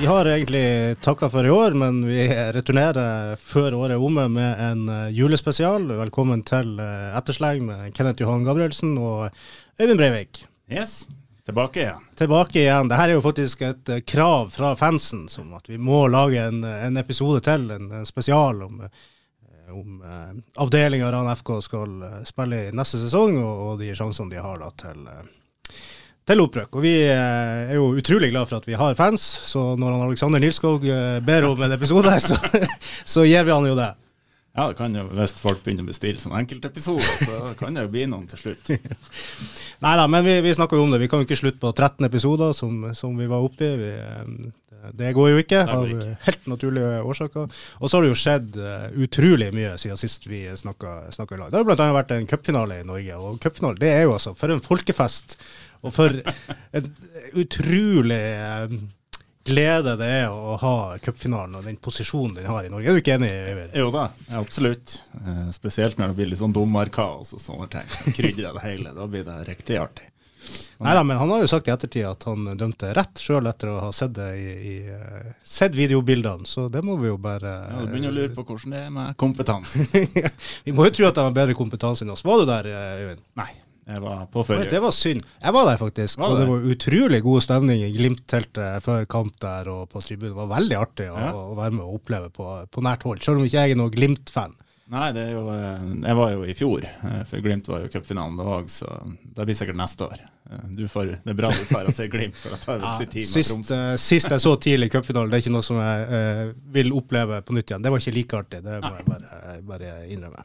Vi har egentlig takka for i år, men vi returnerer før året er omme med en eh, julespesial. Velkommen til eh, Ettersleng med Kenneth Johan Gabrielsen og Øyvind Breivik. Yes, tilbake igjen. Tilbake igjen. Dette er jo faktisk et eh, krav fra fansen, som at vi må lage en, en episode til, en, en spesial om, om avdelinga Ran FK skal spille i neste sesong, og, og de sjansene de har da til til opprøk. Og vi eh, er jo utrolig glad for at vi har fans, så når han Alexander Nilskog eh, ber om en episode, så, så gir vi han jo det. Ja, det kan jo, hvis folk begynner å bestille sånne enkeltepisoder, så kan det jo bli noen til slutt. Nei da, men vi, vi, snakker jo om det. Vi kan jo ikke slutte på 13 episoder, som, som vi var oppe i. Vi, eh, det går jo ikke, av helt naturlige årsaker. Og så har det jo skjedd utrolig mye siden sist vi snakka i lag. Det har jo bl.a. vært en cupfinale i Norge, og cupfinale det er jo altså for en folkefest og for en utrolig eh, glede det er å ha cupfinalen og den posisjonen den har i Norge. Er du ikke enig, Øyvind? Jo da, absolutt. Eh, spesielt når det blir litt sånn dommerkaos og sånne ting. Krydrer det hele. Da blir det riktig artig. Nei da, men han har jo sagt i ettertid at han dømte rett, sjøl etter å ha sett det i, i sett videobildene. Så det må vi jo bare Ja, Du begynner å lure på hvordan det er med kompetanse. vi må jo tro at de har bedre kompetanse enn oss. Var du der, Øyvind? Nei. Jeg var på før. Det var synd. Jeg var der faktisk. Var det? Og det var utrolig god stemning i Glimt-teltet før kamp der og på tribunen. Det var veldig artig å, ja. å være med og oppleve på, på, nært hold, selv om ikke jeg er noen Glimt-fan. Nei, det er jo, eh, jeg var jo i fjor, eh, for Glimt var jo cupfinalen da òg, så det blir sikkert neste år. Eh, får, det er bra du får se Glimt, for det tar ja, sin tid sist, uh, sist jeg så tidlig cupfinalen, det er ikke noe som jeg uh, vil oppleve på nytt igjen. Det var ikke like artig, det må jeg bare, bare innrømme.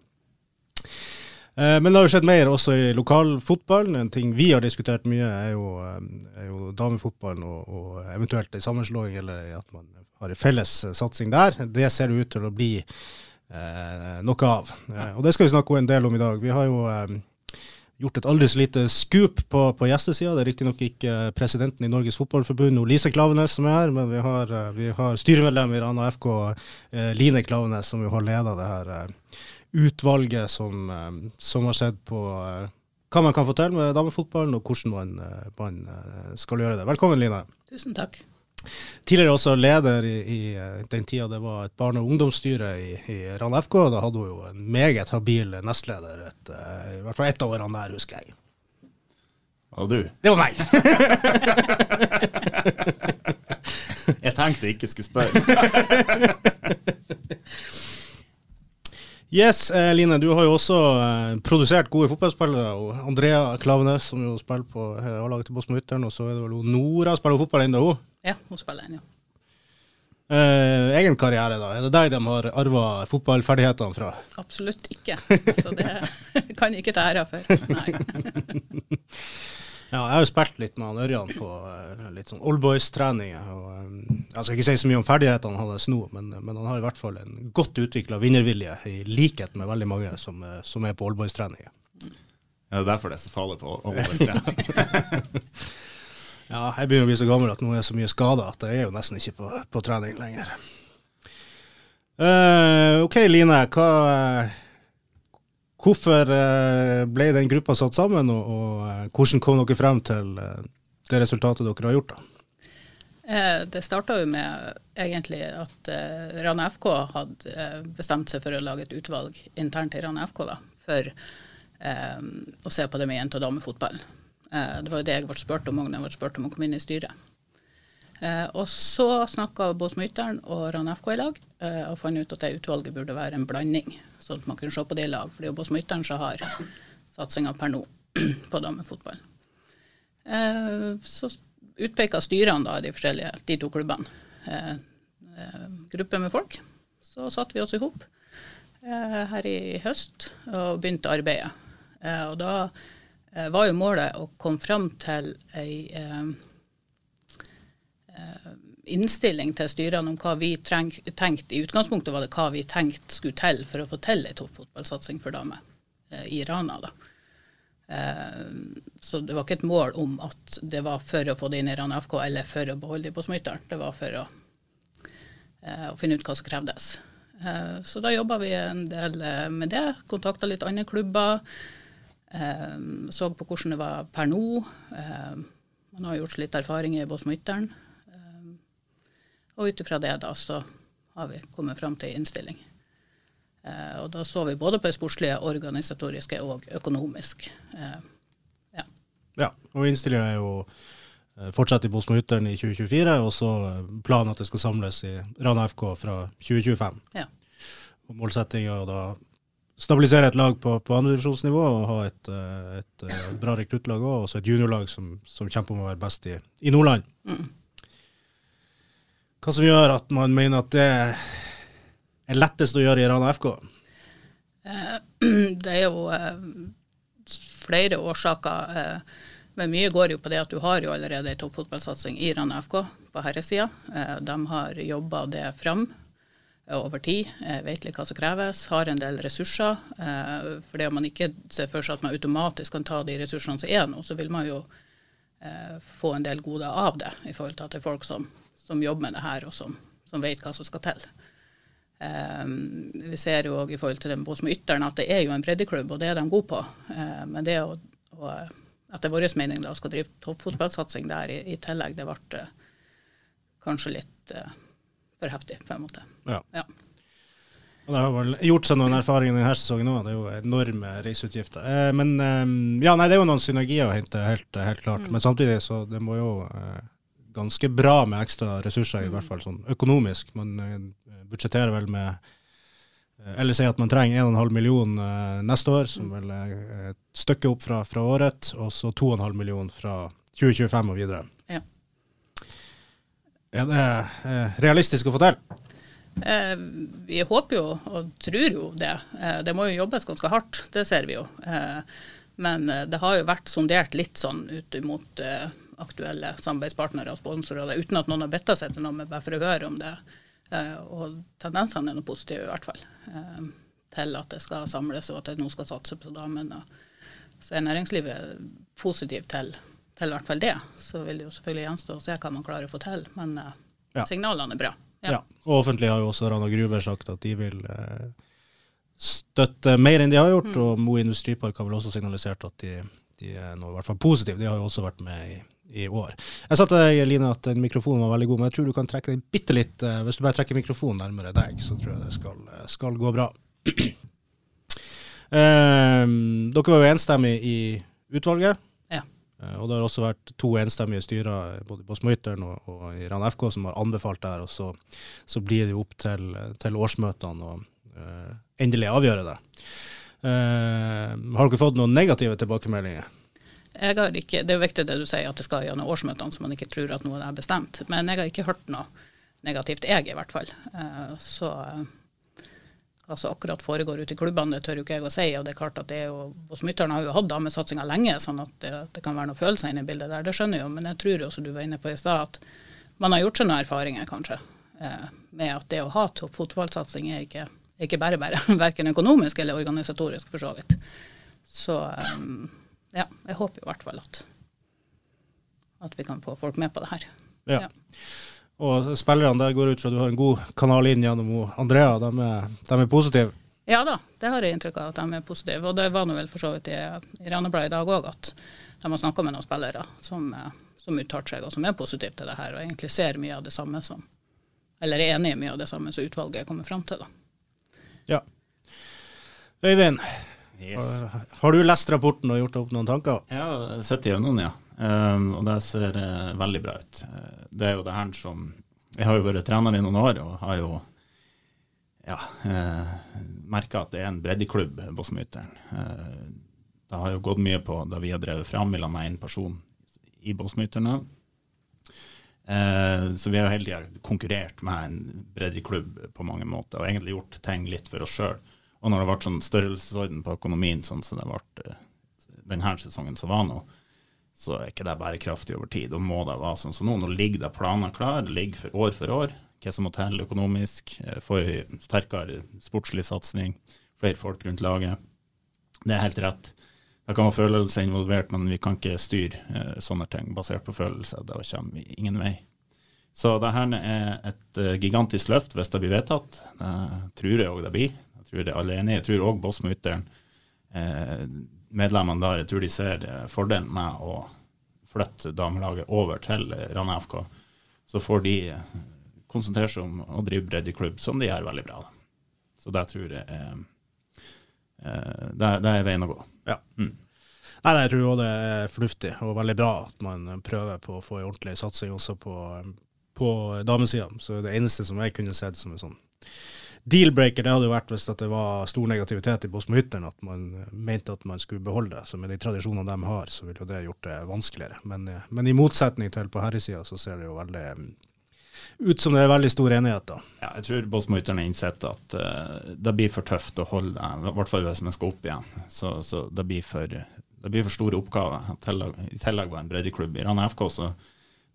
Eh, men det har jo skjedd mer også i lokalfotballen. En ting vi har diskutert mye, er jo, eh, er jo damefotballen og, og, eventuelt en sammenslåing, eller at man har en felles satsing der. Det ser det ut til å bli eh, noe av. Eh, og det skal vi snakke en del om i dag. Vi har jo eh, gjort et aldri så lite scoop på, på gjestesida. Det er riktignok ikke presidenten i Norges Fotballforbund, Lise Klavenes, som er her, men vi har, vi har styremedlem i Rana FK, eh, Line Klavenes, som jo har leda det her utvalget som, eh, som har sett på eh, hva man kan få til med damefotballen, og hvordan man, eh, man, skal gjøre det. Velkommen, Line. Tusen takk. Tidligere også leder i, i den tida det var et barne- og ungdomsstyre i, i Rana FK. Da hadde hun jo en meget habil nestleder, et, i hvert fall ett av årene der, husker jeg. Og du? Det var meg! jeg tenkte jeg ikke skulle spørre. Yes, eh, Line, du har jo også eh, produsert gode fotballspillere. og Andrea Klaveness, som jo spiller på eh, A-laget til Bosmo Ytteren, og så er det vel Nora spiller fotball ennå, hun? Ja, hun spiller ennå. Eh, egen karriere, da. Er det deg de har arva fotballferdighetene fra? Absolutt ikke, så det kan jeg ikke ta æra for. Nei. Ja, jeg har jo spilt litt med han Ørjan på uh, litt sånn oldboys-treninger. Um, jeg skal ikke si så mye om ferdighetene hans nå, men, men, han har i hvert fall en godt utvikla vinnervilje, i likhet med veldig mange som, eh, som er på oldboys-treninger. Ja, det er derfor det er så farlig på oldboys-trening. ja, jeg begynner å bli så gammel at nå er jeg så mye skada at jeg er jo nesten ikke på, på trening lenger. Uh, OK, Line. Hva Hvorfor eh, ble den gruppa satt sammen, og, og eh, hvordan kom dere frem til eh, det resultatet dere har gjort? da? Det starta med egentlig at Rana FK hadde bestemt seg for å lage et utvalg internt i Rana FK da, for um, å se på det med jente- og damefotball. Det var jo det jeg ble spurt om, og jeg ble spurt om å komme inn i styret. Eh, og så snakka Båsmytteren og Rana FK i lag og fant ut at det utvalget burde være en blanding sånn at man kunne se på det i lag. For det er jo på Smitteren som har satsinga per nå på damefotball. Eh, så utpeka styrene da, de forskjellige, de to klubbene, eh, eh, grupper med folk. Så satte vi oss i hop eh, her i høst og begynte arbeidet. Eh, og da eh, var jo målet å komme fram til ei innstilling til styrene om hva vi tenkte. I utgangspunktet var det hva vi tenkte skulle til for å få til en toppfotballsatsing for damer eh, i Rana. da. Eh, så det var ikke et mål om at det var for å få det inn i Rana FK eller for å beholde det på Smytteren. Det var for å, eh, å, finne ut hva som krevdes. Eh, så da jobba vi en del eh, med det. Kontakta litt andre klubber. Eh, så på hvordan det var per nå. man har gjort litt erfaringer i Båsmytteren. Og ut ifra det da så har vi kommet fram til innstilling. Eh, og da så vi både på det sportslige, organisatoriske og økonomisk. Eh, ja. ja. Og innstillinga er jo eh, fortsatt i Bosmo-Ytteren i 2024, og så eh, planen at det skal samles i Rana FK fra 2025. Ja. Og Målsettinga er da stabilisere et lag på, på andredivisjonsnivå og ha et, eh, et, et bra rekruttlag og også et juniorlag som, som, kjemper om å være best i, i Nordland. Mm. Hva som gjør at man mener at det er lettest å gjøre i Rana FK? Eh, det er jo eh, flere årsaker. Eh, men mye går jo på det at du har jo allerede en toppfotballsatsing i Rana FK på herresida. De har jobba det fram over tid, vet litt hva som kreves, har en del ressurser. For det om man ikke ser for seg at man automatisk kan ta de ressursene som er nå, så vil man jo få en del goder av det, i forhold til at det er folk som, som jobber med det her, og som, som vet hva som skal til. Um, vi ser jo i forhold til den Bosmo Ytteren at det er jo en breddeklubb, og det er de gode på. Uh, men det å, å etter vår mening da skal drive toppfotballsatsing der i, i, tillegg, det ble uh, kanskje litt uh, for heftig, på en måte. Ja. ja. Og Det har vel gjort seg noen erfaringer denne sesongen òg, det er jo enorme reiseutgifter. Eh, men ja, nei, det er jo noen synergier å hente, helt, helt klart. Mm. Men samtidig så det må jo ganske bra med ekstra ressurser, i hvert fall sånn økonomisk. Man budsjetterer vel med eh, eller sier at man trenger 1,5 million uh, neste år, som vel er et stykke opp fra, fra året, og så 2,5 million fra 2025 og videre. Ja. Er det realistisk å få til? Eh, vi håper jo og tror jo det. Eh, det må jo jobbes ganske hardt, det ser vi jo. Eh, men det har jo vært sondert litt sånn ut mot aktuelle samarbeidspartnere og sponsorer, uten at noen har bedt seg til noe, men bare for å høre om det Eh, og tendensene er noe positive, i hvert fall. Eh, til at det skal samles, og at det nå skal satse på damene. Så er næringslivet positivt til, til, i hvert fall det. Så vil det jo selvfølgelig gjenstå å se hva man klarer å få til. Men eh, ja. signalene er bra. Ja. ja. Og offentlig har jo også Rana Gruber sagt at de vil støtte mer enn de har gjort. Mm. Og Mo Industripark har vel også signalisert at de, de er nå i hvert fall positive. De har jo også vært med i i år. Jeg sa til deg, Line, at den mikrofonen var veldig god, men jeg tror du kan trekke den bitte litt. Uh, hvis du bare trekker mikrofonen nærmere deg, så tror jeg det skal, eh, skal gå bra. uh, dere var jo enstemmige i utvalget. Ja. Uh, og det har også vært to enstemmige styrer både på Småytteren og, og, i Rana FK som har anbefalt det her. Og så, så blir det jo opp til, til årsmøtene å endelig avgjøre det. har dere fått noen negative tilbakemeldinger? Ikke, Det er jo viktig det du sier, at det skal gjennom årsmøtene, så man ikke tror at noe er bestemt. Men jeg har ikke hørt noe negativt, jeg i hvert fall. Så så altså akkurat foregår ute i klubbene, det tør jo ikke jeg å si. og det er klart at det er jo, Bosmytteren har jo hatt damesatsinga lenge, sånn at det, det, kan være noen følelser inne i bildet der. Det skjønner jeg jo, men jeg tror jo, som du var inne på i stad, at man har gjort seg noen erfaringer, kanskje, eh, med at det å ha fotballsatsing er ikke, ikke bare bare, verken økonomisk eller organisatorisk, for så vidt. Så um, ja, jeg håper i hvert fall at, at vi kan få folk med på det her. Ja. ja. Og spillerne der går ut fra at du har en god kanal inn gjennom Andrea. De er, de er positive? Ja da, det har jeg inntrykk av at de er positive. Og det var nå vel for så vidt i, i Ranebladet i dag òg at de har snakka med noen spillere som, som uttalte seg, og som er positive til det her, og egentlig ser mye av det samme som Eller er enig i mye av det samme som utvalget kommer fram til. da. Ja. Øyvind, Yes. Har du lest rapporten og gjort opp noen tanker? Ja, jeg har sett gjennom den, ja. Um, og det ser uh, veldig bra ut. Uh, det er jo det her som Jeg har jo vært trener i noen år og har jo ja, uh, merka at det er en breddeklubb, Bosmyteren. Uh, det har jo gått mye på da vi har drevet fram sammen med én person i Bosmyterne. Uh, så vi har jo hele tida konkurrert med en breddeklubb på mange måter, og egentlig gjort ting litt for oss sjøl. Og når det ble sånn størrelsesorden på økonomien sånn som det ble eh, denne sesongen som var nå, så er ikke det bærekraftig over tid. Da må det være sånn som nå. Nå ligger det planer klar, det ligger for år for år. Hva som må til økonomisk. Får vi sterkere sportslig satsing, flere folk rundt laget. Det er helt rett. Det kan være følelser involvert, men vi kan ikke styre eh, sånne ting basert på følelser. Da kommer vi ingen vei. Så dette er et gigantisk løft hvis det blir vedtatt. Det tror jeg òg det blir tror det alle er enige. Jeg tror òg Bosmo Ytteren, eh, medlemmene der, jeg tror de ser eh, fordelen med å flytte damelaget over til Rana FK. Så får de eh, konsentrere seg om å drive breddeklubb, som de gjør veldig bra. Så det tror jeg eh, er- det er veien å gå. Ja. Mm. Nei, nei, jeg tror også det er fornuftig og veldig bra at man prøver på å få en ordentlig satsing også på, på damesida. Så det eneste som jeg kunne sett som en sånn deal-breaker, det hadde jo vært hvis det var stor negativitet i Bosmo-Hytteren, at man mente at man skulle beholde det. Så med de tradisjonene de har, så ville jo det gjort det vanskeligere. Men, eh, men i motsetning til på herresida, så ser det jo veldig mm, ut som det er veldig stor enighet, da. Ja, jeg tror Bosmo-Hytteren har innsett at uh, det blir for tøft å holde det, i hvert fall hvis man skal opp igjen. Så, så det, blir for, det blir for store oppgaver. I tillegg, var en breddeklubb i Rana FK, så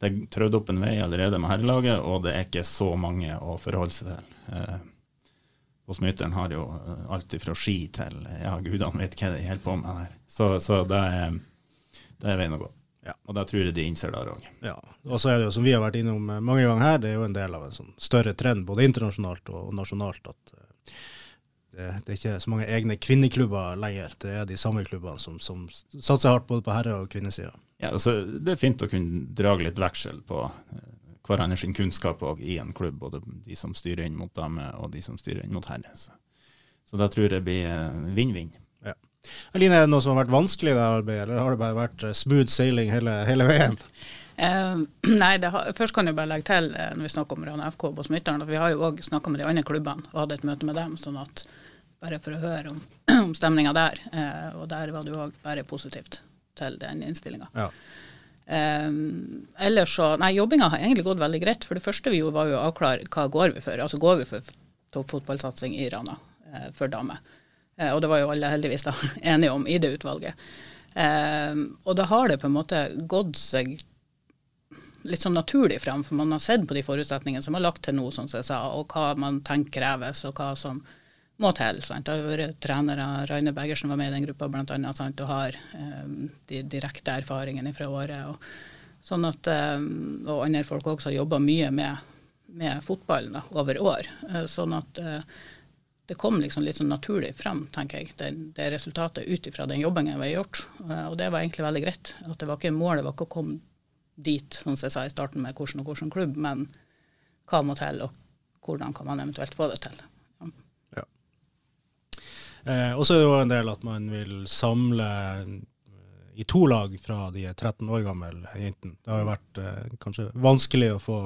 det er trødd opp en vei allerede med herrelaget, og det er ikke så mange å forholde seg til. Eh, Bosmo-Hytteren har jo eh, alt fra ski til ja, gudene vet hva de holder på med her. Så, så det, er, det er veien å gå. Ja. Og da tror jeg de innser det òg. Ja, og så er det jo som vi har vært innom eh, mange ganger her, det er jo en del av en sånn større trend både internasjonalt og nasjonalt at eh, det, det er ikke så mange egne kvinneklubber lenger. Det er de samme klubbene som, som satser hardt både på herre- og kvinnesida. Ja, altså, det er fint å kunne dra litt veksel på hverandre sin kunnskap og i en klubb, både de som styrer inn mot damer og de som styrer inn mot herrer. Så, så da tror jeg det blir eh, vinn-vinn. Aline, er det noe som har vært vanskelig i det arbeidet, eller har det bare vært eh, smooth sailing hele, hele veien? Uh, nei, det har, først kan jeg bare legge til uh, når vi snakker om Rana FK på Smytteren, at vi har jo òg snakka med de andre klubbene og hadde et møte med dem. sånn at Bare for å høre om, om stemninga der. Uh, og der var det jo òg bare positivt til den innstillinga. Ja. Um, så, nei, Jobbinga har egentlig gått veldig greit. For det første vi gjorde, var jo å avklare hva går vi for. Altså går vi for toppfotballsatsing i Rana eh, for damer. Eh, og det var jo alle heldigvis da enige om i det utvalget. Um, og da har det på en måte gått seg litt sånn naturlig fram, for man har sett på de forutsetningene som er lagt til nå, som jeg sa, og hva man tenker kreves, og hva som må til. Sant? Det har vært trenere, Raine Bergersen var med i den gruppa annet, og har um, de direkte erfaringene fra året. Og, sånn at, um, og andre folk også har jobba mye med, med fotballen da, over år. Uh, sånn at uh, det kom liksom litt sånn naturlig frem, tenker jeg, det, det resultatet ut ifra den jobbingen vi har gjort. Uh, og det var egentlig veldig greit. At det var ikke målet var ikke å komme dit, som jeg sa i starten, med hvordan og hvordan klubb, men hva må til, og hvordan kan man eventuelt få det til. Eh, og så er det jo en del at man vil samle eh, i to lag fra de er 13 år gamle jentene. Det har jo vært eh, kanskje vanskelig å få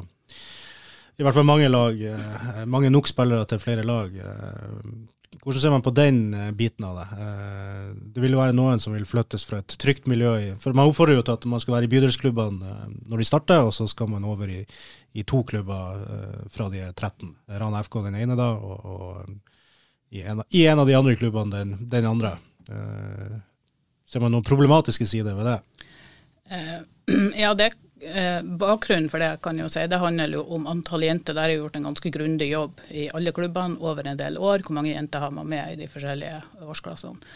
i hvert fall mange lag, eh, mange nok spillere til flere lag. Eh, hvordan ser man på den eh, biten av det? Det vil jo være noen som vil flyttes fra et trygt miljø. For Man oppfordrer jo til at man skal være i bydelsklubbene når de starter, og så skal man over i, i to klubber fra de er 13. Rana FK den ene da, og, og i, en, av- i en av de andre klubbene den, den andre. Eh, ser man noen problematiske sider ved det? Eh, ja, det, eh, bakgrunnen for det kan jeg jo si, det handler jo om antall jenter. Der er gjort en ganske grundig jobb i alle klubbene over en del år. Hvor mange jenter har man med i de forskjellige årsklassene.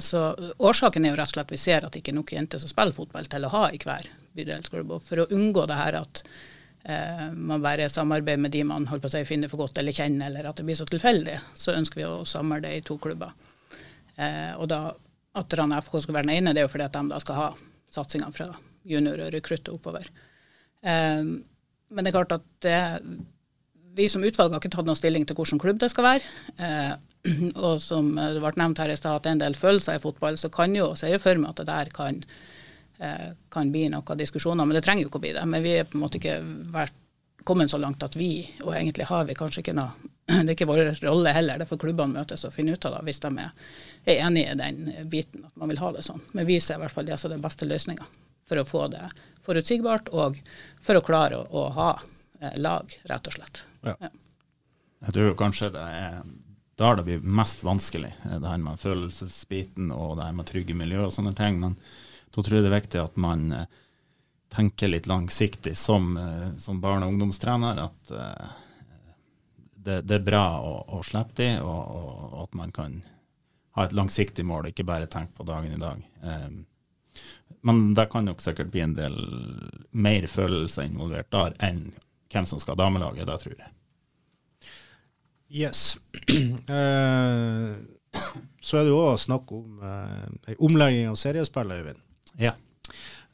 Så Årsaken er jo rett og slett at vi ser at det ikke er nok jenter som spiller fotball til å ha i hver bydelsklubb. Og for å unngå det her at man bare samarbeider med de man holder på å si, finner for godt eller kjenner, eller at det blir så tilfeldig, så ønsker vi å samle i to klubber. Eh, og da at Rana FK skal være den ene, det er jo fordi at de da skal ha satsinga fra junior og rekrutter oppover. Eh, men det er klart at det, vi som utvalg har ikke tatt noen stilling til hvilken klubb det skal være. Eh, og som det ble nevnt her i stad, at det er en del følelser i fotball, så kan jo, ser jeg for meg at det der kan, eh, kan bli noen diskusjoner. Men det trenger jo ikke å bli det. Men vi er på en måte ikke vært, kommet så langt at vi, og egentlig har vi kanskje ikke noe Det er ikke vår rolle heller, det får klubbene møtes og finne ut av det hvis de er, er enige i den biten, at man vil ha det sånn. Men vi ser i hvert fall det som den beste løsninga for å få det forutsigbart, og for å klare å, å ha eh, lag, rett og slett. Ja. Jeg tror kanskje det er da det blir mest vanskelig, eh, det her med følelsesbiten og det her med trygge miljø og sånne ting. Men da tror jeg det er viktig at man eh, tenker litt langsiktig som, eh, som barne- og ungdomstrener. At eh, det, det er bra å, å slippe de, og, og, at man kan ha et langsiktig mål, ikke bare tenke på dagen i dag. Eh, men det kan nok sikkert bli en del mer følelser involvert der enn hvem som skal ha damelaget, det tror jeg. Yes. Uh, så er det jo òg snakk om uh, omlegging av seriespillet, Øyvind. Ja.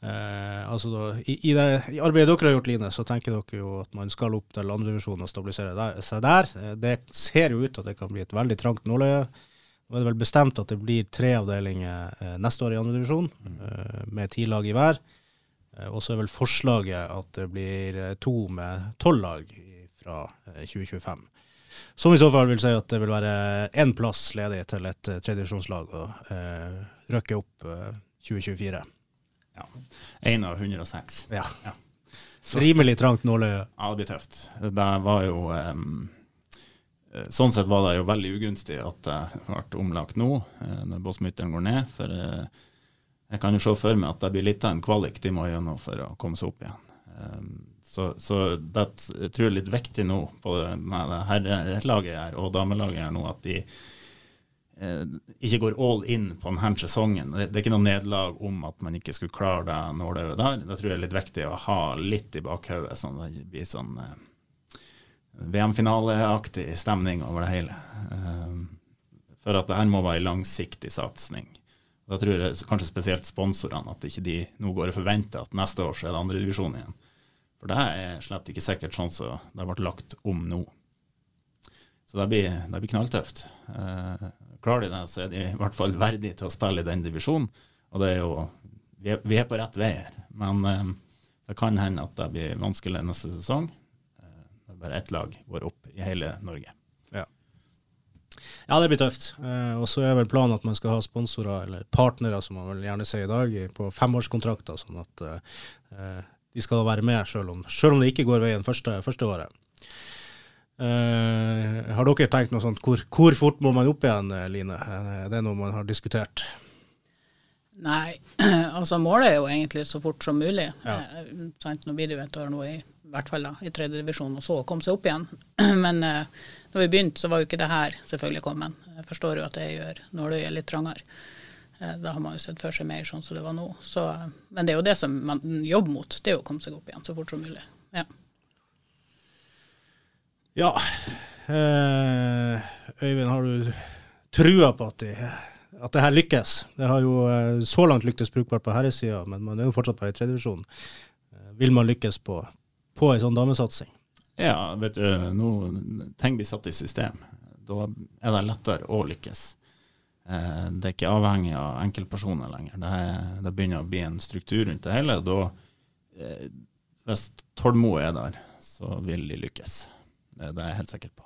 Eh, altså da, i, i, det, I arbeidet dere har gjort, Line, så tenker dere jo at man skal opp til andredivisjon og stabilisere der, seg der. Eh, det ser jo ut til at det kan bli et veldig trangt nåløye. Nå er det vel bestemt at det blir tre avdelinger eh, neste år i andredivisjon, mm. eh, med ti lag i hver. Eh, og så er vel forslaget at det blir eh, to med tolv lag fra 2025. Som i så fall vil si at det vil være én plass ledig til et tredjedivisjonslag å eh, røkke opp 2024. Ja. Én av 106. Ja. ja. Rimelig trangt nåløye. Ja, det blir tøft. Det var jo um, Sånn sett var det jo veldig ugunstig at det ble omlagt nå, uh, når Båtsmytteren går ned. For uh, jeg kan jo se for meg at det blir litt av en kvalik de må gjennom for å komme seg opp igjen. Um, så, så det jeg tror jeg er litt viktig nå på med det herrelaget her og damelaget her nå, at de eh, ikke går all in på denne sesongen. Det, det er ikke noe nederlag om at man ikke skulle klare det nåløyet der. Det tror jeg er litt viktig å ha litt i bakhodet, sånn at det blir sånn eh, VM-finaleaktig stemning over det hele. Eh, for at det her må være en langsiktig satsing. Da tror jeg kanskje spesielt sponsorene at ikke de nå går og forventer at neste år så er det andredivisjon igjen. For det er slett ikke sikkert sånn som så det vært lagt om nå. Så det blir, det blir knalltøft. Eh, klarer de det, så er de i hvert fall verdige til å spille i den divisjonen. Og det er jo Vi er, vi er på rett vei her. Men eh, det kan hende at det blir vanskelig neste sesong. Eh, bare ett lag går opp i hele Norge. Ja, det blir tøft. Eh, og så er vel planen at man skal ha sponsorer, eller partnere, som man vel gjerne sier i dag, på femårskontrakter. sånn at eh, de skal være med, selv om, selv om det ikke går veien første, første året. Uh, har dere tenkt noe sånt, hvor, hvor, fort må man opp igjen, Line Line? Er det noe man har diskutert? Nei, altså målet er jo egentlig så fort som mulig. Ja. Eh, nå blir det jo et år nå i, i hvert fall da, i tredje divisjon, og så komme seg opp igjen. Men uh, når vi begynte, så var jo ikke det her selvfølgelig kommet. Jeg forstår jo at det gjør nåløyet litt trangere. Eh, da har man jo sett for seg mer sånn som det var nå. Så, men det er jo det som man jobber mot, det er jo å komme seg opp igjen så fort som mulig. Ja. Ja. Eh, Øyvind, har du trua på at, de, at det her lykkes? Det har jo eh, så langt lyktes brukbart på herresida, men man er jo fortsatt bare i tredjevisjon. Eh, vil man lykkes på, på ei sånn damesatsing? Ja, vet du, nå ting blir satt i system. Da er det lettere å lykkes. Det er ikke avhengig av enkeltpersoner lenger. Det, er, det, begynner å bli en struktur rundt det hele. Da, hvis Tordmo er der, så vil de lykkes. Det, det, er jeg helt sikker på.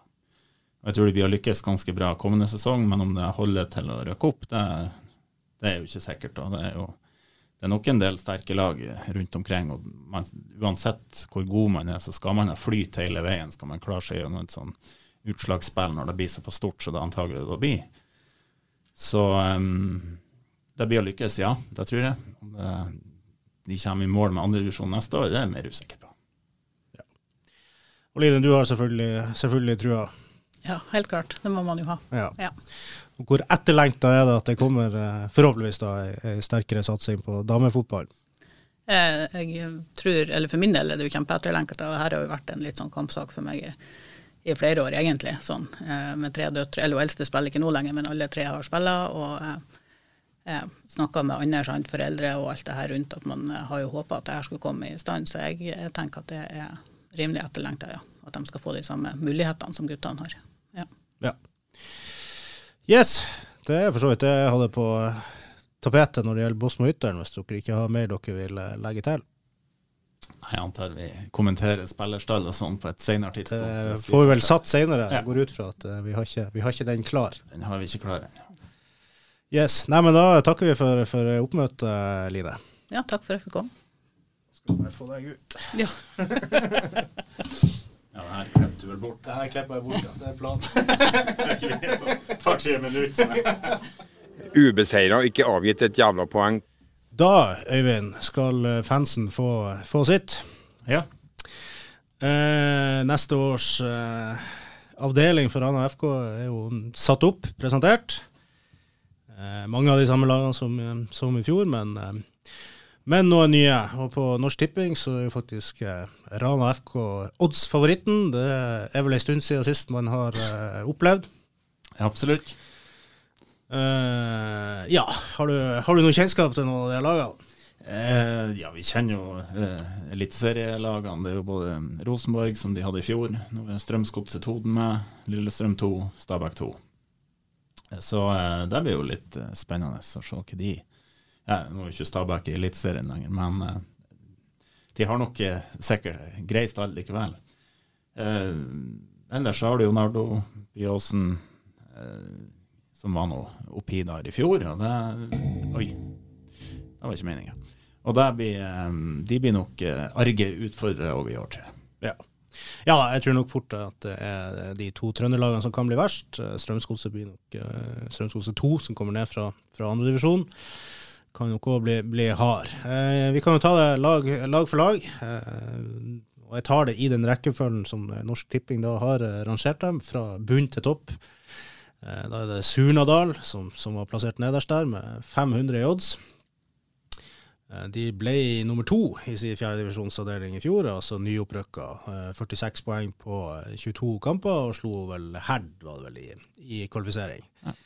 Jeg tror vi å lykkes ganske bra kommende sesong, men om det holder til å røkke opp, det, det er jo ikke sikkert. Det er jo det er nok en del sterke lag rundt omkring. og man, Uansett hvor god man er, så skal man ha flyt hele veien. Skal man klare seg gjennom et sånn utslagsspill når det blir så på stort som det antagelig da blir. Så um, det blir å lykkes, ja. Det tror jeg. Om det, de kommer i mål med andredivisjon neste år, det er jeg mer usikker på. Og Line, du har selvfølgelig, selvfølgelig trua? Ja, helt klart. Det må man jo ha. Ja. ja. Hvor etterlengta er det at det kommer eh, forhåpentligvis da en sterkere satsing på damefotball? Eh, jeg tror, eller For min del er det jo kjempeetterlengta. Dette har jo vært en litt sånn kampsak for meg i flere år, egentlig. Sånn, eh, med tre døtre. Eller eldste spiller ikke nå lenger, men alle tre har spilla. Og eh, snakka med andre sant, foreldre og alt det her rundt, at man har jo håpa at det her skulle komme i stand. Så jeg, jeg tenker at det er rimelig etterlengta, ja. At de skal få de samme mulighetene som guttene har. Ja. ja. Yes, det er for så vidt det jeg hadde på tapetet når det gjelder Bosmo Ytteren, hvis dere ikke har mer dere vil legge til. Jeg antar vi kommenterer spillerstall og sånn på et senere tidspunkt. Det får vi vel satt senere. Ja. Går ut fra at uh, vi, har ikke, vi, har ikke, den klar. Den har vi ikke klar ennå. Yes. Nei, men da takker vi for, for oppmøtet, Line. Ja, takk for at jeg fikk komme. Skal bare få deg ut. Ja. ja, det her klemte du vel bort? Det her klipper jeg bort, ja. Det er planen. sånn par-tre minutter. Ubeseira og ikke avgitt et jævla poeng da, Øyvind, skal eh, fansen få, få sitt. Ja. Eh, neste års eh, avdeling for Rana FK er jo satt opp, presentert. Eh, mange av de samme lagene som, eh, som i fjor, men, eh, men noen nye. Og på Norsk Tipping så er jo faktisk Rana FK odds-favoritten. Det er vel en stund siden sist man har opplevd. Ja, absolutt. Uh, ja, har du, har du, noe kjennskap til noen av de lagene? Eh, ja, vi kjenner jo eh, eliteserielagene. Det er jo både Rosenborg, som de hadde i fjor. Nå er Strømsgodset Toten med. Lillestrøm 2, Stabæk 2. Eh, Så eh, det blir jo litt eh, spennende å se hva de Nå er ikke Stabæk i Eliteserien lenger, men uh, de har nok uh, sikkert grei stall likevel. Eh, ellers har du jo Nardo Byåsen, som var nå oppi der i fjor. Og det Oi, det var ikke meninga. Og der blir, de blir nok arge utfordrere over i år, tre. Ja. ja, jeg tror nok fort at det er de to trønderlagene som kan bli verst. Strømsgodset blir nok Strømsgodset 2, som kommer ned fra, fra andredivisjon. Kan nok òg bli, bli hard. Eh, vi kan jo ta det lag, lag for lag. Eh, og jeg tar det i den rekkefølgen som Norsk Tipping da har eh, rangert dem, fra bunn til topp. Eh, da er det Surnadal som, som var plassert nederst der, med 500 i odds. Eh, De ble nummer to i sin fjerdedivisjonsavdeling i fjor, altså nyopprykka. Eh, 46 poeng på eh, 22 kamper, og slo vel Herd, var det vel, i, i kvalifisering. Ja.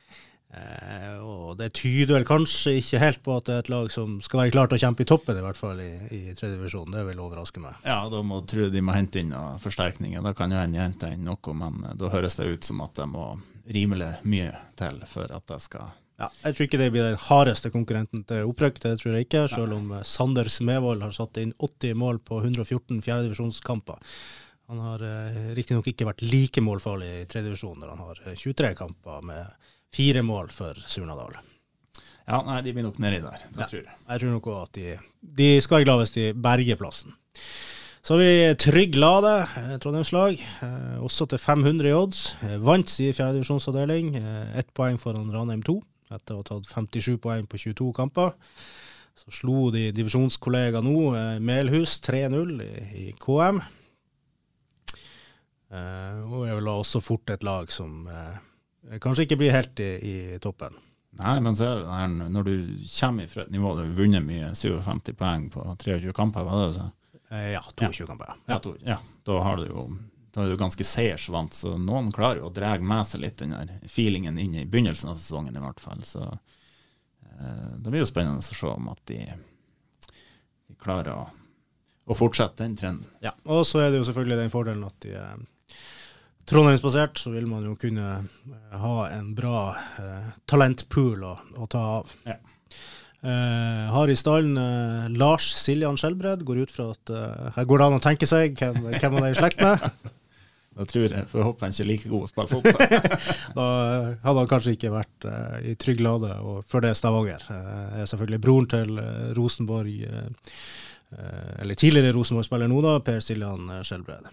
Eh, og det tyder vel kanskje ikke helt på at det er et lag som skal være klart til å kjempe i toppen, i hvert fall i, i tredje divisjon. Det vil overraske meg. Ja, da må tro de må hente inn noen forsterkninger. Da kan jo en hente inn noe, men eh, da høres det ut som at det må rimelig mye til for at det skal Ja, jeg tror ikke det blir den hardeste konkurrenten til opprykk, det tror jeg ikke. Selv om eh, Sander Smevold har satt inn 80 mål på 114 fjerdedivisjonskamper. Han har eh, riktignok ikke vært like målfarlig i tredjedivisjon når han har eh, 23 kamper med fire mål for Surnadal. Ja, nei, de blir nok nedi der. Det Ja. tror jeg. Jeg tror nok også at de, de skal være glad hvis de berger plassen. Så har vi Trygg Lade, eh, Trondheimslag, eh, også til 500 i odds. Eh, vant sin fjerdedivisjonsavdeling, ett poeng foran Ranheim 2, etter å ha tatt 57 poeng på 22 kamper. Så slo de divisjonskollega nå, Melhus, 3-0 i, KM. Eh, og er vel også fort et lag som kanskje ikke blir helt i, i toppen. Nei, men ser, er når du kommer fra et nivå der du har vunnet mye, 57 poeng på 23 kamper, var det det du sa? Eh, ja, 22 kamper. Ja, to- ja, da har du jo da er du ganske seiersvant, så noen klarer jo å dra med seg litt den der feelingen inn i begynnelsen av sesongen, i hvert fall. Så eh, det blir jo spennende å se om at de, de klarer å, å fortsette den trenden. Ja, og så er det jo selvfølgelig den fordelen at de Trondheimsbasert, så vil man jo kunne eh, ha en bra eh, talentpool å, å ta av. Ja. Eh, har i stallen eh, Lars Siljan Skjelbred, går ut fra at eh, her går det an å tenke seg hvem, hvem han er i slekt med. Da tror jeg, for jeg håper han ikke er like god å spille fotball. Da hadde han kanskje ikke vært uh, i trygg lade, og før det Stavanger. Uh, er selvfølgelig broren til eh, Rosenborg, eller tidligere Rosenborg-spiller nå, da, Per Siljan Skjelbred.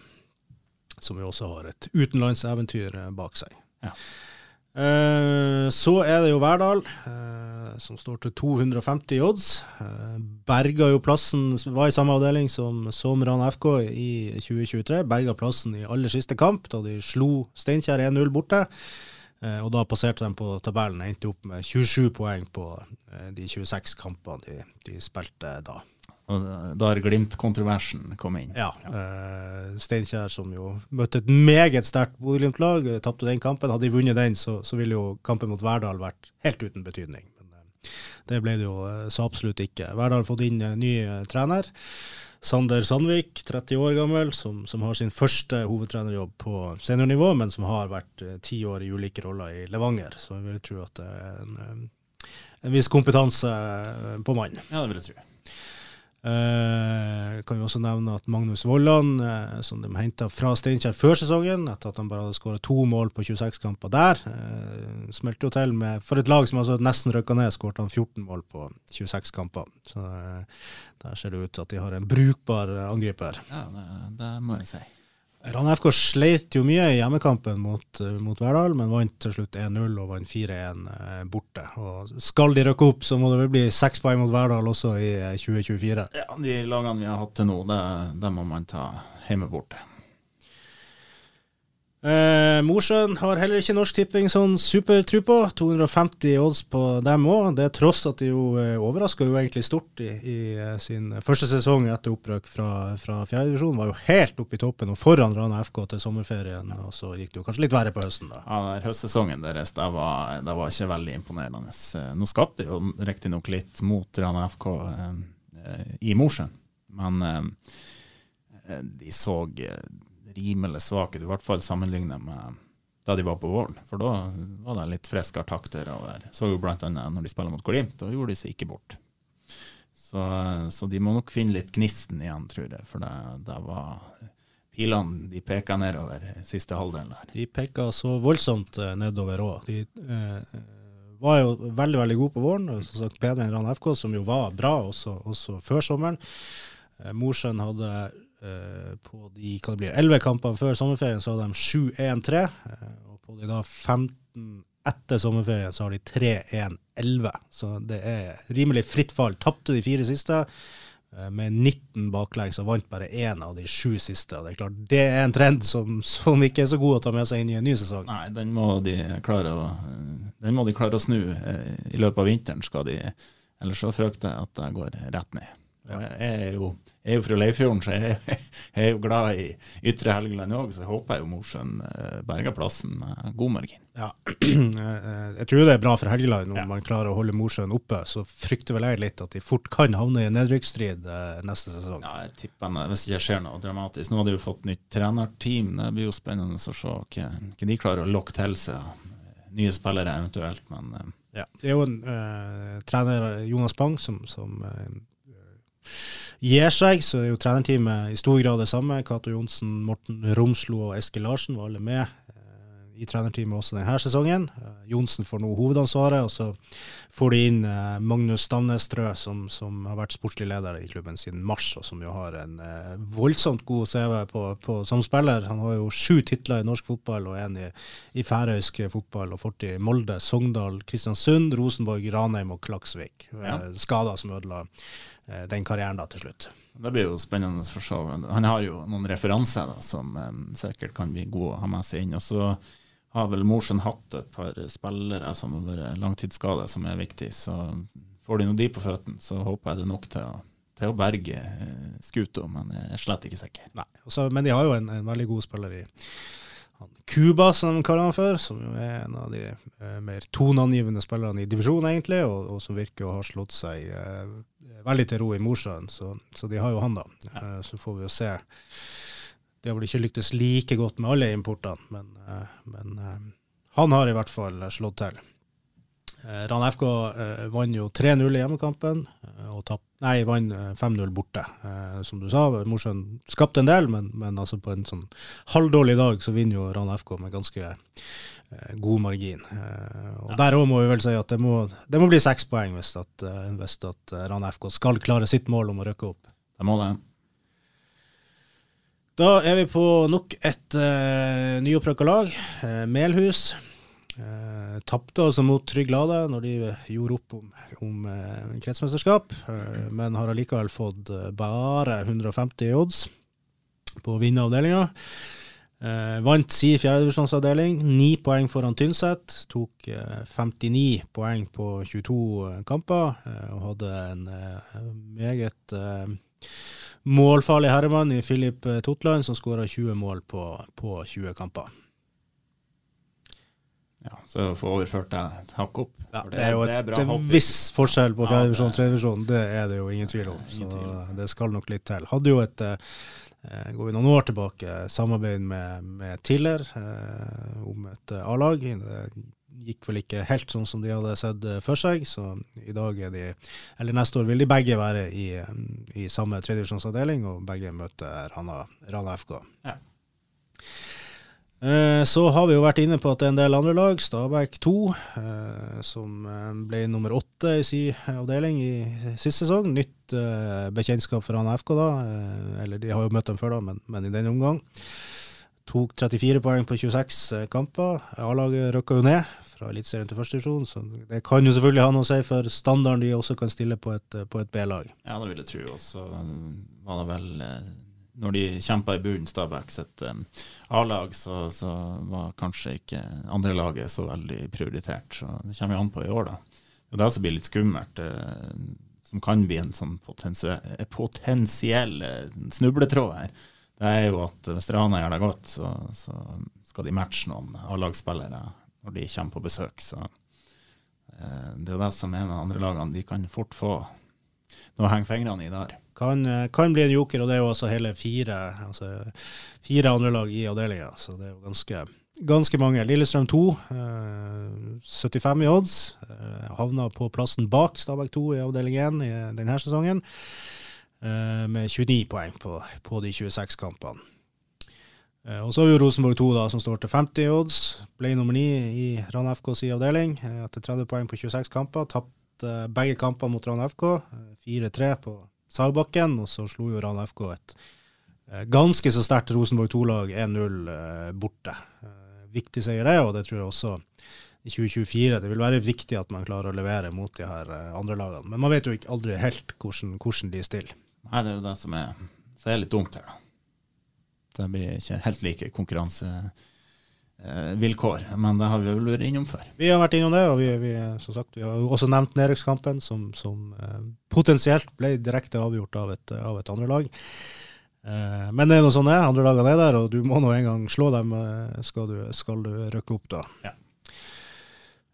Som jo også har et utenlandseventyr eh, bak seg. Ja. Eh, så er det jo Verdal, eh, som står til 250 i odds. Eh, berga jo plassen, var i samme avdeling som, som Rana FK i 2023. Berga plassen i aller siste kamp, da de slo Steinkjer 1-0 borte. Eh, og da passerte de på tabellen, og endte opp med 27 poeng på eh, de 26 kampene de, de spilte da. Og da har Glimt-kontroversen kommet inn. Ja, eh, Steinkjer som jo møtte et meget sterkt Bodø-Glimt-lag, eh, tapte den kampen. Hadde de vunnet den, så, så ville jo kampen mot Verdal vært helt uten betydning. Men uh, det ble det jo uh, så absolutt ikke. Verdal har fått inn ny trener. Sander Sandvik, 30 år gammel, som, som har sin første hovedtrenerjobb på seniornivå, men som har vært ti år i ulike roller i Levanger. Så jeg vil tro at det er en, en viss kompetanse på mannen. Ja, det vil jeg tro. Eh, kan vi også nevne at Magnus Vollan, eh, som de henta fra Steinkjer før sesongen, etter at han bare hadde skåra to mål på 26 kamper der, eh, smelte jo til med For et lag som altså nesten røkka ned, skåret han 14 mål på 26 kamper. Så eh, der ser det ut til at de har en brukbar angriper. Ja, det, det må jeg si. Rann FK sleit jo mye i hjemmekampen mot, eh, mot Verdal, men vant til slutt 1-0 og vant 4-1 eh, borte. Og skal de røkke opp, så må det vel bli seks poeng mot Verdal også i eh, 2024. Ja, De lagene vi har hatt til nå, det, det må man ta hjemme borte. Eh, Mosjøen har heller ikke Norsk Tipping sånn supertru på. 250 odds på dem òg. Det er tross at de jo eh, overraska jo egentlig stort i, i eh, sin første sesong etter opprøk fra, fra fjerdedivisjon. Var jo helt oppe i toppen og foran Rana FK til sommerferien. Og så gikk det jo kanskje litt verre på høsten, da. Ja, der Høstsesongen deres det var, det var ikke veldig imponerende. Eh, Nå skapte de jo riktignok litt mot Rana FK. i Mosjøen. Men eh, de så rimelig svake i hvert fall sammenlignet med da de var på våren. For da var det litt friskere takter over. Så jo annet når de spiller mot Glimt, da gjorde de seg ikke bort. Så, så, de må nok finne litt gnisten igjen, tror jeg. For det, det var pilene de peka nedover siste halvdelen der. De peka så voldsomt uh, nedover òg. De eh, var jo veldig veldig gode på våren, som sagt bedre enn Rann FK, som jo var bra også, også før sommeren. Uh, Mosjøen hadde på de hva det blir, 11 kampene før sommerferien så hadde de 7-1-3. og på de da 15 etter sommerferien så har de 3-1-11. Så det er rimelig fritt fall. Tapte de fire siste. Eh, med 19 baklengs og vant bare én av de sju siste. Det er klart, det er en trend som, som, ikke er så god å ta med seg inn i en ny sesong. Nei, den må de klare å, må de klare å snu eh, i løpet av vinteren. skal de, Ellers så frykter jeg at det går rett ned. Jeg er jo, jeg er jo fra Leifjorden, så jeg, jeg, er jo glad i Ytre Helgeland òg, så jeg håper jo Mosjøen eh, berger plassen med god margin. Ja, jeg tror det er bra for Helgeland om ja. man klarer å holde Mosjøen oppe. Så frykter vel jeg litt at de fort kan havne i nedrykksstrid eh, neste sesong. Ja, jeg tipper det, hvis det ikke skjer noe dramatisk. Nå har de jo fått nytt trenerteam, det blir jo spennende å se hva de klarer å lokke til seg. Nye spillere eventuelt, men eh, ja, Det er jo en uh, trener, Jonas Bang, som, som uh, gir seg, så er jo trenerteamet i stor grad det samme. Cato Johnsen, Morten Romslo og Eskil Larsen var alle med i trenerteamet også denne sesongen. Eh, Johnsen får nå hovedansvaret, og så får de inn eh, Magnus Stavnestrø, som, som, har vært sportslig leder i klubben siden mars, og som jo har en eh, voldsomt god CV på, på, som spiller. Han har jo sju titler i norsk fotball og en i, i færøysk fotball, og fortid i Molde, Sogndal, Kristiansund, Rosenborg, Ranheim og Klaksvik. Ja. Skader som ødela den karrieren da til slutt. Det blir jo spennende for så Han har jo noen referanser da, som um, sikkert kan bli gode å ha med seg inn. Og så har vel Mosjøen hatt et par spillere som har vært langtidsskada, som er viktig. Så får de nå de på føttene, så håper jeg det er nok til å, til å berge uh, skuta, men jeg er slett ikke sikker. Nei, Også, Men de har jo en, en veldig god spiller i Cuba, som de kaller han for, som jo er en av de eh, mer toneangivende spillerne i divisjonen, egentlig, og, og, som virker å ha slått seg eh, veldig til ro i Mosjøen. Så, så, de har jo han, da. Eh, så får vi jo se. Det har vel ikke lyktes like godt med alle importene, men, eh, men eh, han har i hvert fall slått til. Eh, Ran FK vant jo 3-0 i hjemmekampen, og tapp, nei, vant 5-0 borte. som du sa, Mosjøen skapte en del, men, men altså på en sånn halvdårlig dag så vinner jo Ran FK med ganske god margin. og. Der òg må vi vel si at det må, det må bli seks poeng hvis, at, hvis at Ran FK skal klare sitt mål om å rykke opp. Det må det. Da er vi på nok et uh, nyopprykka lag, uh, Melhus. Uh, Tapte altså mot Trygg Lade når de gjorde opp om, om uh, kretsmesterskap, uh, men har allikevel fått bare 150 odds på å vinne avdelinga. Vant si fjerdedivisjonsavdeling, ni poeng foran Tynset. Tok 59 eh, poeng på 22 kamper, og hadde en meget målfarlig herremann i Filip Totland, som skåra 20 mål på, på 20 kamper. Ja, Så få overført det et hakk opp. Ja, det, er jo et, det er viss forskjell på fjerdedivisjon og tredjedivisjon, det er det jo ingen tvil om. Så det skal nok litt til. Hadde jo et eh, går vi noen år tilbake, samarbeid med, med Tiller eh, om et eh, A-lag. Gikk vel ikke helt sånn som de hadde sett eh, for seg, så i dag er de Eller neste år vil de begge være i, i samme tredjevisjonsavdeling, og begge møter Rana, Rana FK. Ja. Eh, så har vi jo vært inne på at det er en del andre lag. Stabæk 2, eh, som eh, ble nummer åtte i sin avdeling i sist sesong. Nytt bekjentskap for han FK, da. Eller de har jo møtt dem før, da, men, men i denne omgang. Tok 34 poeng på 26 kamper. A-laget røkka jo ned fra Eliteserien til førstedivisjon, så det kan jo selvfølgelig ha noe å si for standarden de også kan stille på et, et B-lag. Ja, det vil jeg tro. Også var det vel når de kjempa i bunnen, Stabæk sitt A-lag, så, så, var kanskje ikke andre laget så veldig prioritert. Så det kommer jo an på i år, da. Det er det som blir litt skummelt, som kan bli en sånn potensiell, snubletråd her. Det er jo at hvis Rana gjør det godt, så, så skal de matche noen A-lagsspillere når de kommer på besøk. Så eh, det er jo det som er med andre lagene. De kan fort få noe å henge fingrene i der. Kan, eh, kan bli en joker, og det er jo også hele fire, altså, fire andre lag i avdelinga. Så det er jo ganske, ganske mange. Lillestrøm 2, eh, 75 i odds. Eh, havna på plassen bak Stabæk 2 i avdeling 1 i denne sesongen. Eh, med 29 poeng på, på de 26 kampene. Eh, og så har vi Rosenborg 2, da, som står til 50 odds. Ble nummer 9 i Rann FKs avdeling eh, etter 30 poeng på 26 kamper. Tapte begge kampene mot Rann FK. eh, 4-3 på Sagbakken, og så slo jo Rann FK et ganske så sterkt Rosenborg 2-lag 1-0 eh, borte. Viktig seier det, og det tror jeg også i 2024. Det vil være viktig at man klarer å levere mot de her andre lagene. Men man vet jo ikke aldri helt hvordan, hvordan de stiller. Nei, det er jo det som er, så er litt dumt her, da. Det blir ikke helt like konkurransevilkår, men det har vi vel vært innom før. Vi har vært innom det, og vi, vi, som sagt, vi har også nevnt nedrykkskampen, som, som eh, potensielt ble direkte avgjort av et, av et andre lag. Eh, men det er noe sånn det er. Andre lagene er der, og du må nå en gang slå dem eh, skal, du, skal du rykke opp, da. Ja.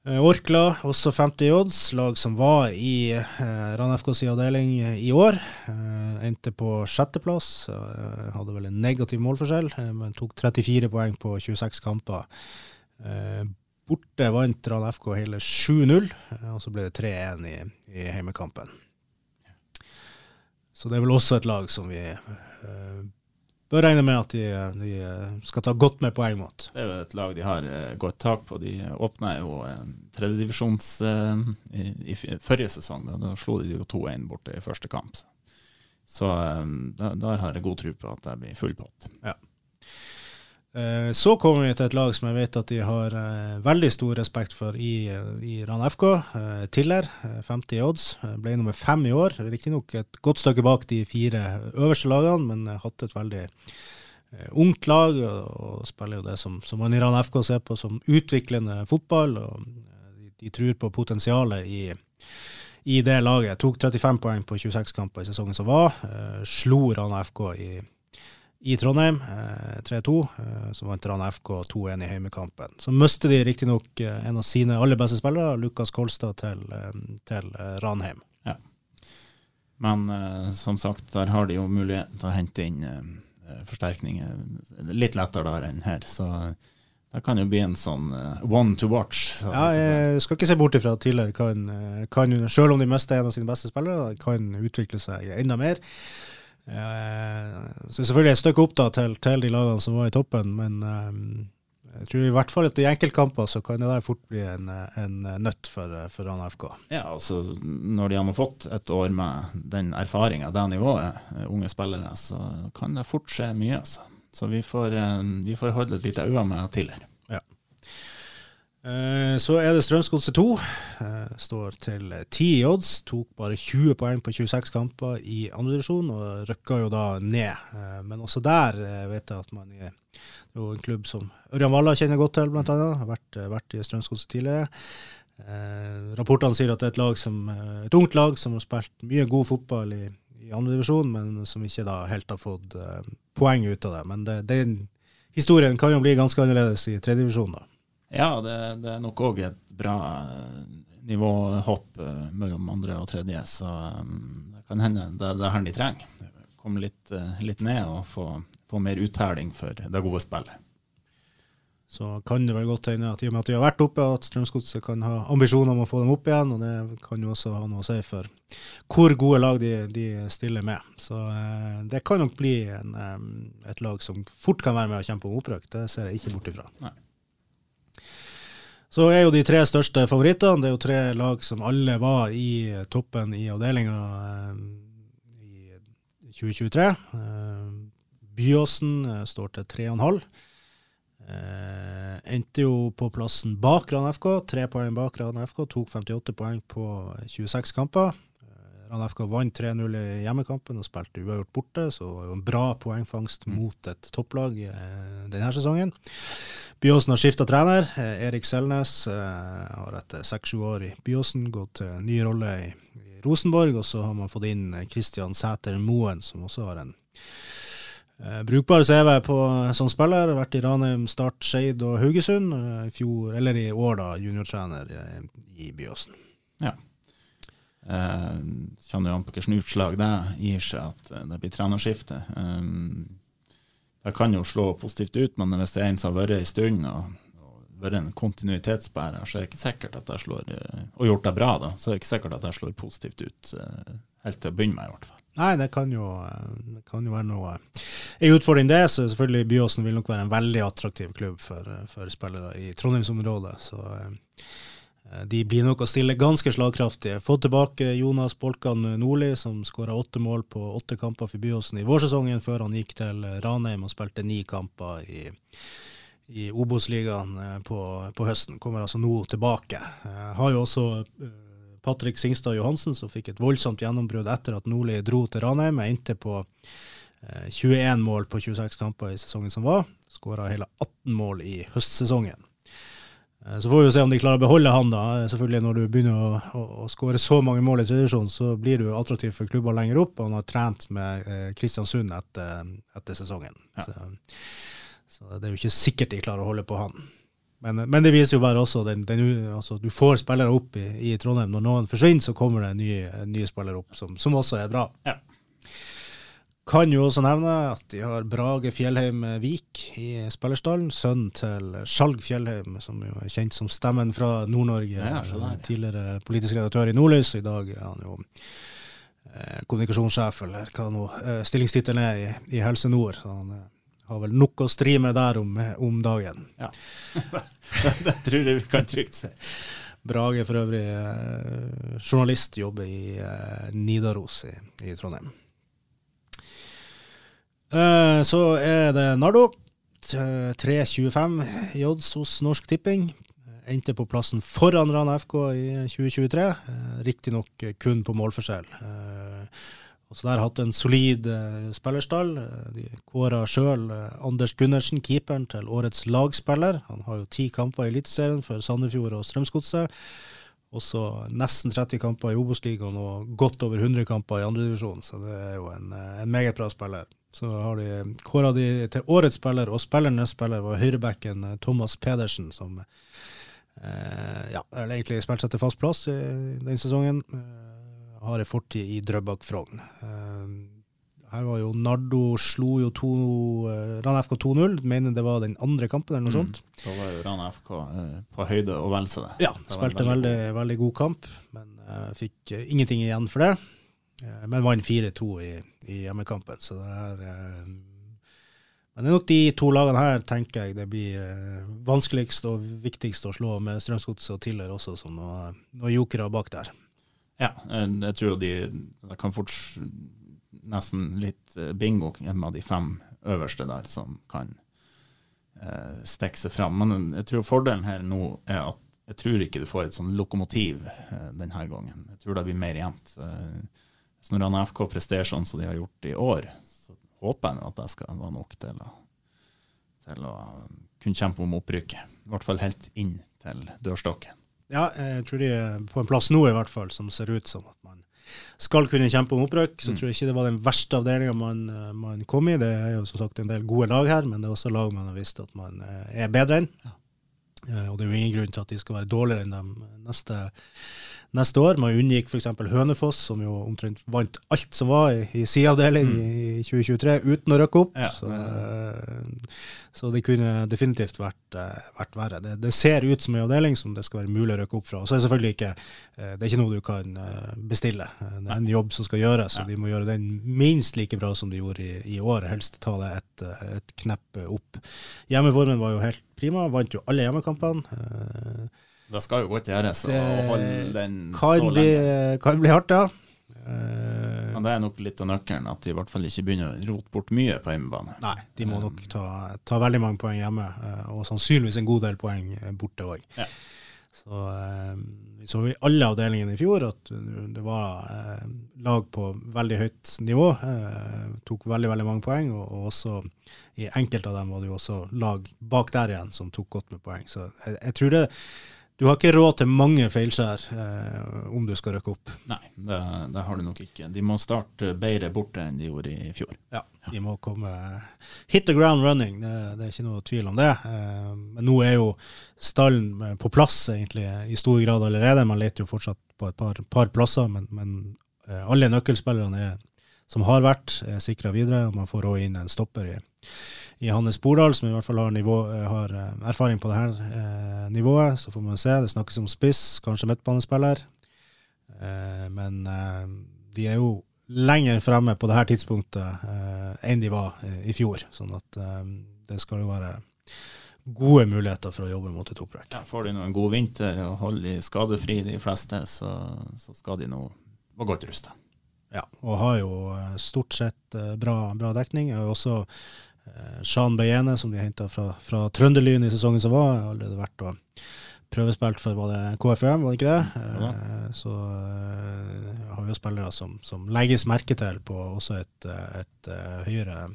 Eh, Orkla, også 50 odds, lag som var i eh, Rann FKs avdeling eh, i år. Eh, endte på sjetteplass. Eh, hadde vel en negativ målforskjell, eh, men tok 34 poeng på 26 kamper. Eh, borte vant Rann FK hele 7-0, eh, og så ble det 3-1 i, i heimekampen. Så det er vel også et lag som vi bør regne med at de, de eh, skal ta godt med poeng mot. Det er jo et lag de har eh, godt tak på. De åpna jo eh, tredjedivisjons eh, i, i forrige sesong. Da, da slo de jo 2-1 borte i første kamp. Så eh, da, der har jeg god tro på at det blir full pott. Eh, Så kommer vi til et lag som jeg vet at de har eh, veldig stor respekt for i, i Rann FK. Eh, Tiller, eh, 50 i odds. Eh, Ble nummer fem i år. Riktignok et godt stykke bak de fire øverste lagene, men eh, hatt et veldig eh, ungt lag. Og, spiller jo det som, som man i Rann FK ser på som utviklende fotball. og eh, de, de tror på potensialet i, i det laget. Tok 35 poeng på 26 kamper i sesongen som var. Eh, slo Rana FK i i Trondheim, eh, 3-2. Eh, så vant Rana FK 2-1 i heimekampen. Så mistet de riktignok eh, en av sine aller beste spillere, Lukas Kolstad, til, eh, til Ranheim. Ja. Men eh, som sagt, der har de jo mulighet til å hente inn eh, forsterkninger litt lettere der enn her. Så det kan jo bli en sånn eh, one to watch. Så Ja, jeg skal ikke se bort ifra at tidligere kan, eh, kan selv om de mister en av sine beste spillere, kan utvikle seg enda mer. Eh, Så selvfølgelig et stykke opp da til, til de lagene som var i toppen, men eh, jeg tror i hvert fall at i enkeltkamper så kan det der fort bli en, en nøtt for, for FK. Ja, altså Når de har fått et år med den erfaringa, det nivået, eh, unge spillere, så kan det fort skje mye. altså. Så vi får, vi får holde et lite øye med Tiller. Eh, Så er det Strømsgodset 2. eh, Står til 10 i odds. Tok bare 20 poeng på 26 kamper i andredivisjon og rykka jo da ned. Eh, Men også der vet jeg at man er jo en klubb som Ørjan Valla kjenner godt til, annet. Har vært, vært i Strømsgodset tidligere. Rapportene sier at det er et, lag som, et ungt lag som har spilt mye god fotball i, i andredivisjon, men som ikke da helt har fått poeng ut av det. Men den historien kan jo bli ganske annerledes i tredjedivisjon, da. Ja, det, det er nok òg et bra eh, nivåhopp eh, mellom andre og tredje, så um, det kan hende det er det her de trenger. Komme litt, eh, litt ned og få, få mer uttelling for det gode spillet. Så kan det vel godt hende at i og med at de har vært oppe, at Strømsgodset kan ha ambisjoner om å få dem opp igjen. Og det kan jo også ha noe å si for hvor gode lag de, de stiller med. Så eh, det kan nok bli en, eh, et lag som fort kan være med å kjempe om opprykk. Det ser jeg ikke bort ifra. Nei. Så er jo de tre største favorittene. Det er jo tre lag som alle var i toppen i avdelinga eh, i 2023. Eh, Byåsen eh, står til 3,5. Eh, endte jo på plassen bak Rann FK, tre poeng bak Rann FK, tok 58 poeng på 26 kamper. Eh, Rann FK vant 3-0 i hjemmekampen og spilte uavgjort borte, så det var jo en bra poengfangst mot et topplag eh, denne sesongen. Byåsen har skifta trener. Eh, Erik Selnes har etter seks-sju år i Byåsen gått til ny rolle i, Rosenborg, og så har man fått inn Kristian Sæter Moen, som også har en brukbar CV på som spiller. Vært i Ranheim, Start, Skeid og Haugesund. I fjor, eller i år, da, juniortrener i Byåsen. Eh, Kjenner jo an på hvilket utslag det gir seg at eh, det blir trenerskifte. Eh, det kan jo slå positivt ut, men hvis det er en som har vært en stund og, og vært en kontinuitetsbærer, så er det ikke sikkert at jeg slår eh, Og gjort det bra, da, så er det ikke sikkert at jeg slår positivt ut. eh, Helt til å begynne med, i hvert fall. Nei, det kan jo, det kan jo være noe En utfordring det, så selvfølgelig Byåsen vil nok være en veldig attraktiv klubb for, for spillere i Trondheimsområdet. Så de blir nok å stille ganske slagkraftige. Få tilbake Jonas Bolkan Nordli, som skåra åtte mål på åtte kamper for Byåsen i vårsesongen, før han gikk til Ranheim og spilte ni kamper i, i Obos-ligaen eh, på, på høsten. Kommer altså nå tilbake. Eh, har jo også eh, Patrick Singstad Johansen, som fikk et voldsomt gjennombrudd etter at Nordli dro til Ranheim. Endte på eh, 21 mål på 26 kamper i sesongen som var. Skåra hele 18 mål i høstsesongen. Eh, så får vi jo se om de klarer å beholde han, da. Eh, Selvfølgelig Når du begynner å, å, å skåre så mange mål i tradisjonen, så blir du attraktiv for klubber lenger opp. Og han har trent med eh, Kristiansund etter, etter sesongen. Ja. Så, så det er jo ikke sikkert de klarer å holde på han. Men, men det viser jo bare også den, den, altså, Du får spillere opp i, i Trondheim. Når noen forsvinner, så kommer det nye, nye spillere opp, som, som også er bra. Ja. Kan jo også nevne at de har Brage Fjellheim Vik i spillerstallen. Sønnen til Skjalg Fjellheim, som jo er kjent som stemmen fra Nord-Norge. Ja, ja. tidligere politisk redaktør i Nordlys. I dag er han jo eh, kommunikasjonssjef, eller hva nå eh, stillingstittelen er i, i Helse Nord. Så han eh, har vel nok å stri med der om, om dagen. Ja. det tror jeg vi kan trygt si. Brage for øvrig journalist, jobber i Nidaros i, i Trondheim. Eh, så er det Nardo. T- 3.25 i odds hos Norsk Tipping. Endte på plassen foran Rana FK i 2023, eh, riktignok kun på målforskjell. Så der så der hatt en solid eh, spillerstall. Eh, De kåra sjøl eh, Anders Gundersen, keeperen, til årets lagspiller. Han har jo ti kamper i Eliteserien for Sandefjord og Strømsgodset. Også nesten 30 kamper i Obos-ligaen og godt over 100 kamper i andredivisjon, så det er jo en, eh, en meget bra spiller. Så har de kåra de til årets spiller, og spillernes spiller var høyrebacken eh, Thomas Pedersen, som eh, ja, egentlig spilte seg til fast plass i den sesongen. Eh, har en fortid i Drøbak Frogn. Eh, her var jo Nardo slo jo to, Rana FK 2-0, mener det var den andre kampen eller noe sånt. Da var jo Rana FK eh, på høyde og vel så det. Ja, spilte en veldig, veldig god kamp, men eh, fikk ingenting igjen for det. Eh, men vant 4-2 i, i hjemmekampen, så det er eh, Men det er nok de to lagene her, tenker jeg, det blir eh, vanskeligst og viktigst å slå med Strømsgodset og Tiller også, som noen noe jokere bak der. Ja, jeg tror de, de kan fort nesten litt bingo hjemme av de fem øverste der som kan eh, stikke seg fram. Men jeg tror fordelen her nå er at jeg tror ikke du får et sånn lokomotiv eh, denne gangen. Jeg tror det blir mer jevnt. Eh, Hvis når han FK presterer sånn som de har gjort i år, så håper jeg at det skal være nok til å, til å kunne kjempe om opprykket. I hvert fall helt inn til dørstokken. Ja, jeg tror de er på en plass nå i hvert fall, som ser ut som at man skal kunne kjempe om opprykk. Så Mm. tror jeg ikke det var den verste avdelinga man, eh, man kom i. Det er jo som sagt en del gode lag her, men det er også lag man har visst at man eh, er bedre enn. Ja. Eh, Og det er jo ingen grunn til at de skal være dårligere enn de neste, neste år. Man unngikk f.eks. Hønefoss, som jo omtrent vant alt som var i, i si avdeling i 2023, uten å rykke opp. Mm. Ja, så, eh, så det kunne definitivt vært, eh, vært verre. Det, det ser ut som en avdeling som det skal være mulig å rykke opp fra. Og så er det selvfølgelig ikke eh, det er ikke noe du kan bestille. Det er en jobb som skal gjøres, og de må gjøre den minst like bra som de gjorde i, i år. Helst ta det et, et knepp opp. Hjemmeformen var jo helt prima, vant jo alle hjemmekampene. Eh, Det skal jo godt gjøres å holde den så lenge. bli, kan bli hardt, ja. Eh, Men det er nok litt av nøkkelen, at de i hvert fall ikke begynner å rote bort mye på hjemmebane. Nei, de må nok ta, ta veldig mange poeng hjemme, eh, og sannsynligvis en god del poeng eh, borte òg. Ja. Så eh, vi så i alle avdelingene i fjor at det var eh, lag på veldig høyt nivå. Eh, tok veldig veldig mange poeng, og også i enkelte av dem var det jo også lag bak der igjen som tok godt med poeng. Så jeg, jeg tror det, du har ikke råd til mange feilskjær eh, om du skal rykke opp. Nei, det, det, har du nok ikke. De må starte bedre borte enn de gjorde i fjor. Ja, de må komme hit the ground running, det, det er ikke noe tvil om det. Eh, men nå er jo stallen på plass egentlig i stor grad allerede. Man leter jo fortsatt på et par, par plasser, men, men eh, alle nøkkelspillerne er, som har vært, er sikra videre. og Man får òg inn en stopper i i Hannes Bordal, som i hvert fall har, nivå, eh, har eh, erfaring på dette eh, nivået. Så får man se. Det snakkes om spiss, kanskje midtbanespiller. Eh, men eh, de er jo lenger fremme på det her tidspunktet eh, enn de var i fjor. Sånn at det skal jo være gode muligheter for å jobbe mot et opprykk. Ja, får de nå en god vinter og holder de skadefri, de fleste, så, så skal de nå være godt rusta. Ja, og har jo stort sett bra, bra dekning. Og også Eh, Shan Beyene, som de henta fra, fra Trønderlyn i sesongen som var, har allerede vært og prøvespilt for var det KFUM, var det ikke det? Ja. Eh, så uh, har vi jo spillere som, som, legges merke til på også et, et høyere,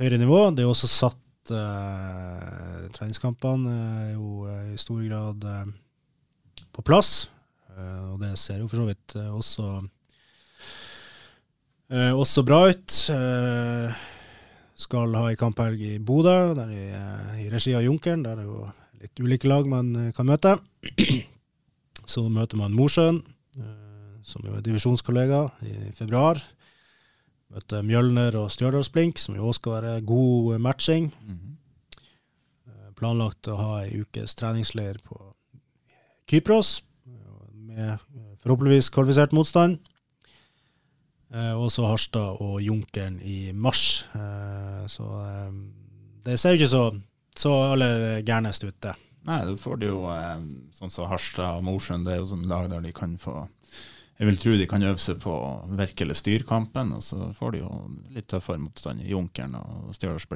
høyere, nivå. Det er også satt uh, treningskampene jo i stor grad på plass. og det ser jo for så vidt også, også bra ut. Uh, skal ha ei kamphelg i Bodø, der i, eh, i regi av Junkeren. Der er jo litt ulike lag man eh, kan møte. Så møter man Mosjøen, eh, som jo er divisjonskollega, i februar. Møter Mjølner og Stjørdalsblink, som jo òg skal være god matching. Mm -hmm. Planlagt å ha ei ukes treningsleir på Kypros, med forhåpentligvis kvalifisert motstand. Eh, og så Harstad og Junkeren i mars. Eh, så eh, det ser jo ikke så, så aller gærnest ut, det. Nei, du får det jo sånn som Harstad og Mosjøen. Det er jo sånn lag der de kan få Jeg vil tro de kan øve seg på virkelig styrkampen, og så får de jo litt tøffere motstand i Junkeren og Stjørdals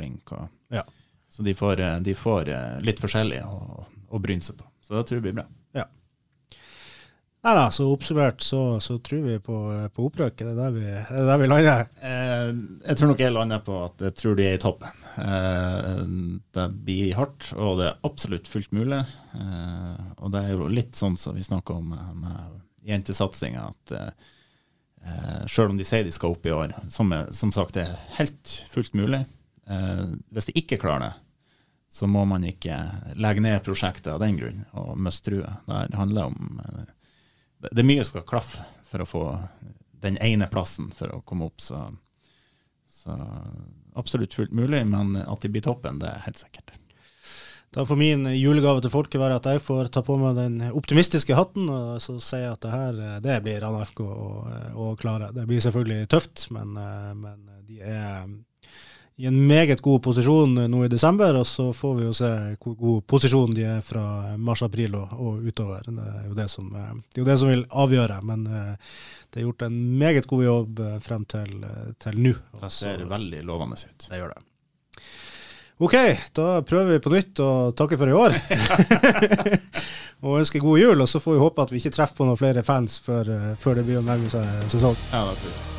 Ja. Så de får, de får, litt forskjellig å, å bryne seg på. Så det tror jeg blir bra. Nei da, så oppsummert så, så, tror vi på, på opprykk. Det er der vi, er der vi lander. Eh, jeg tror nok jeg lander på at jeg tror de er i toppen. Eh, det blir hardt, og det er absolutt fullt mulig. Eh, og det er jo litt sånn som vi snakker om med jentesatsinga, at eh, sjøl om de sier de skal opp i år, som, er, som sagt det er helt fullt mulig. Eh, hvis de ikke klarer det, så må man ikke legge ned prosjektet av den grunn og miste trua. Det handler om eh, det er mye som skal klaffe for å få den ene plassen for å komme opp. Så, så absolutt fullt mulig, men at de blir toppen, det er helt sikkert. Da får min julegave til folket være at jeg får ta på meg den optimistiske hatten og så si at det her det blir Rana FK å klare. Det blir selvfølgelig tøft, men, men de er i en meget god posisjon nå i desember, og så får vi jo se hvor god posisjon de er fra mars-april og, og, utover. Det er, jo det, som, det er jo det som vil avgjøre, men eh, det er gjort en meget god jobb eh, frem til, eh, til nå. Det ser veldig lovende ut. Det gjør det. OK, da prøver vi på nytt å takke for i år. og ønsker god jul, og så får vi håpe at vi ikke treffer på noen flere fans før, før det blir å nærme seg sesong. Ja, det tror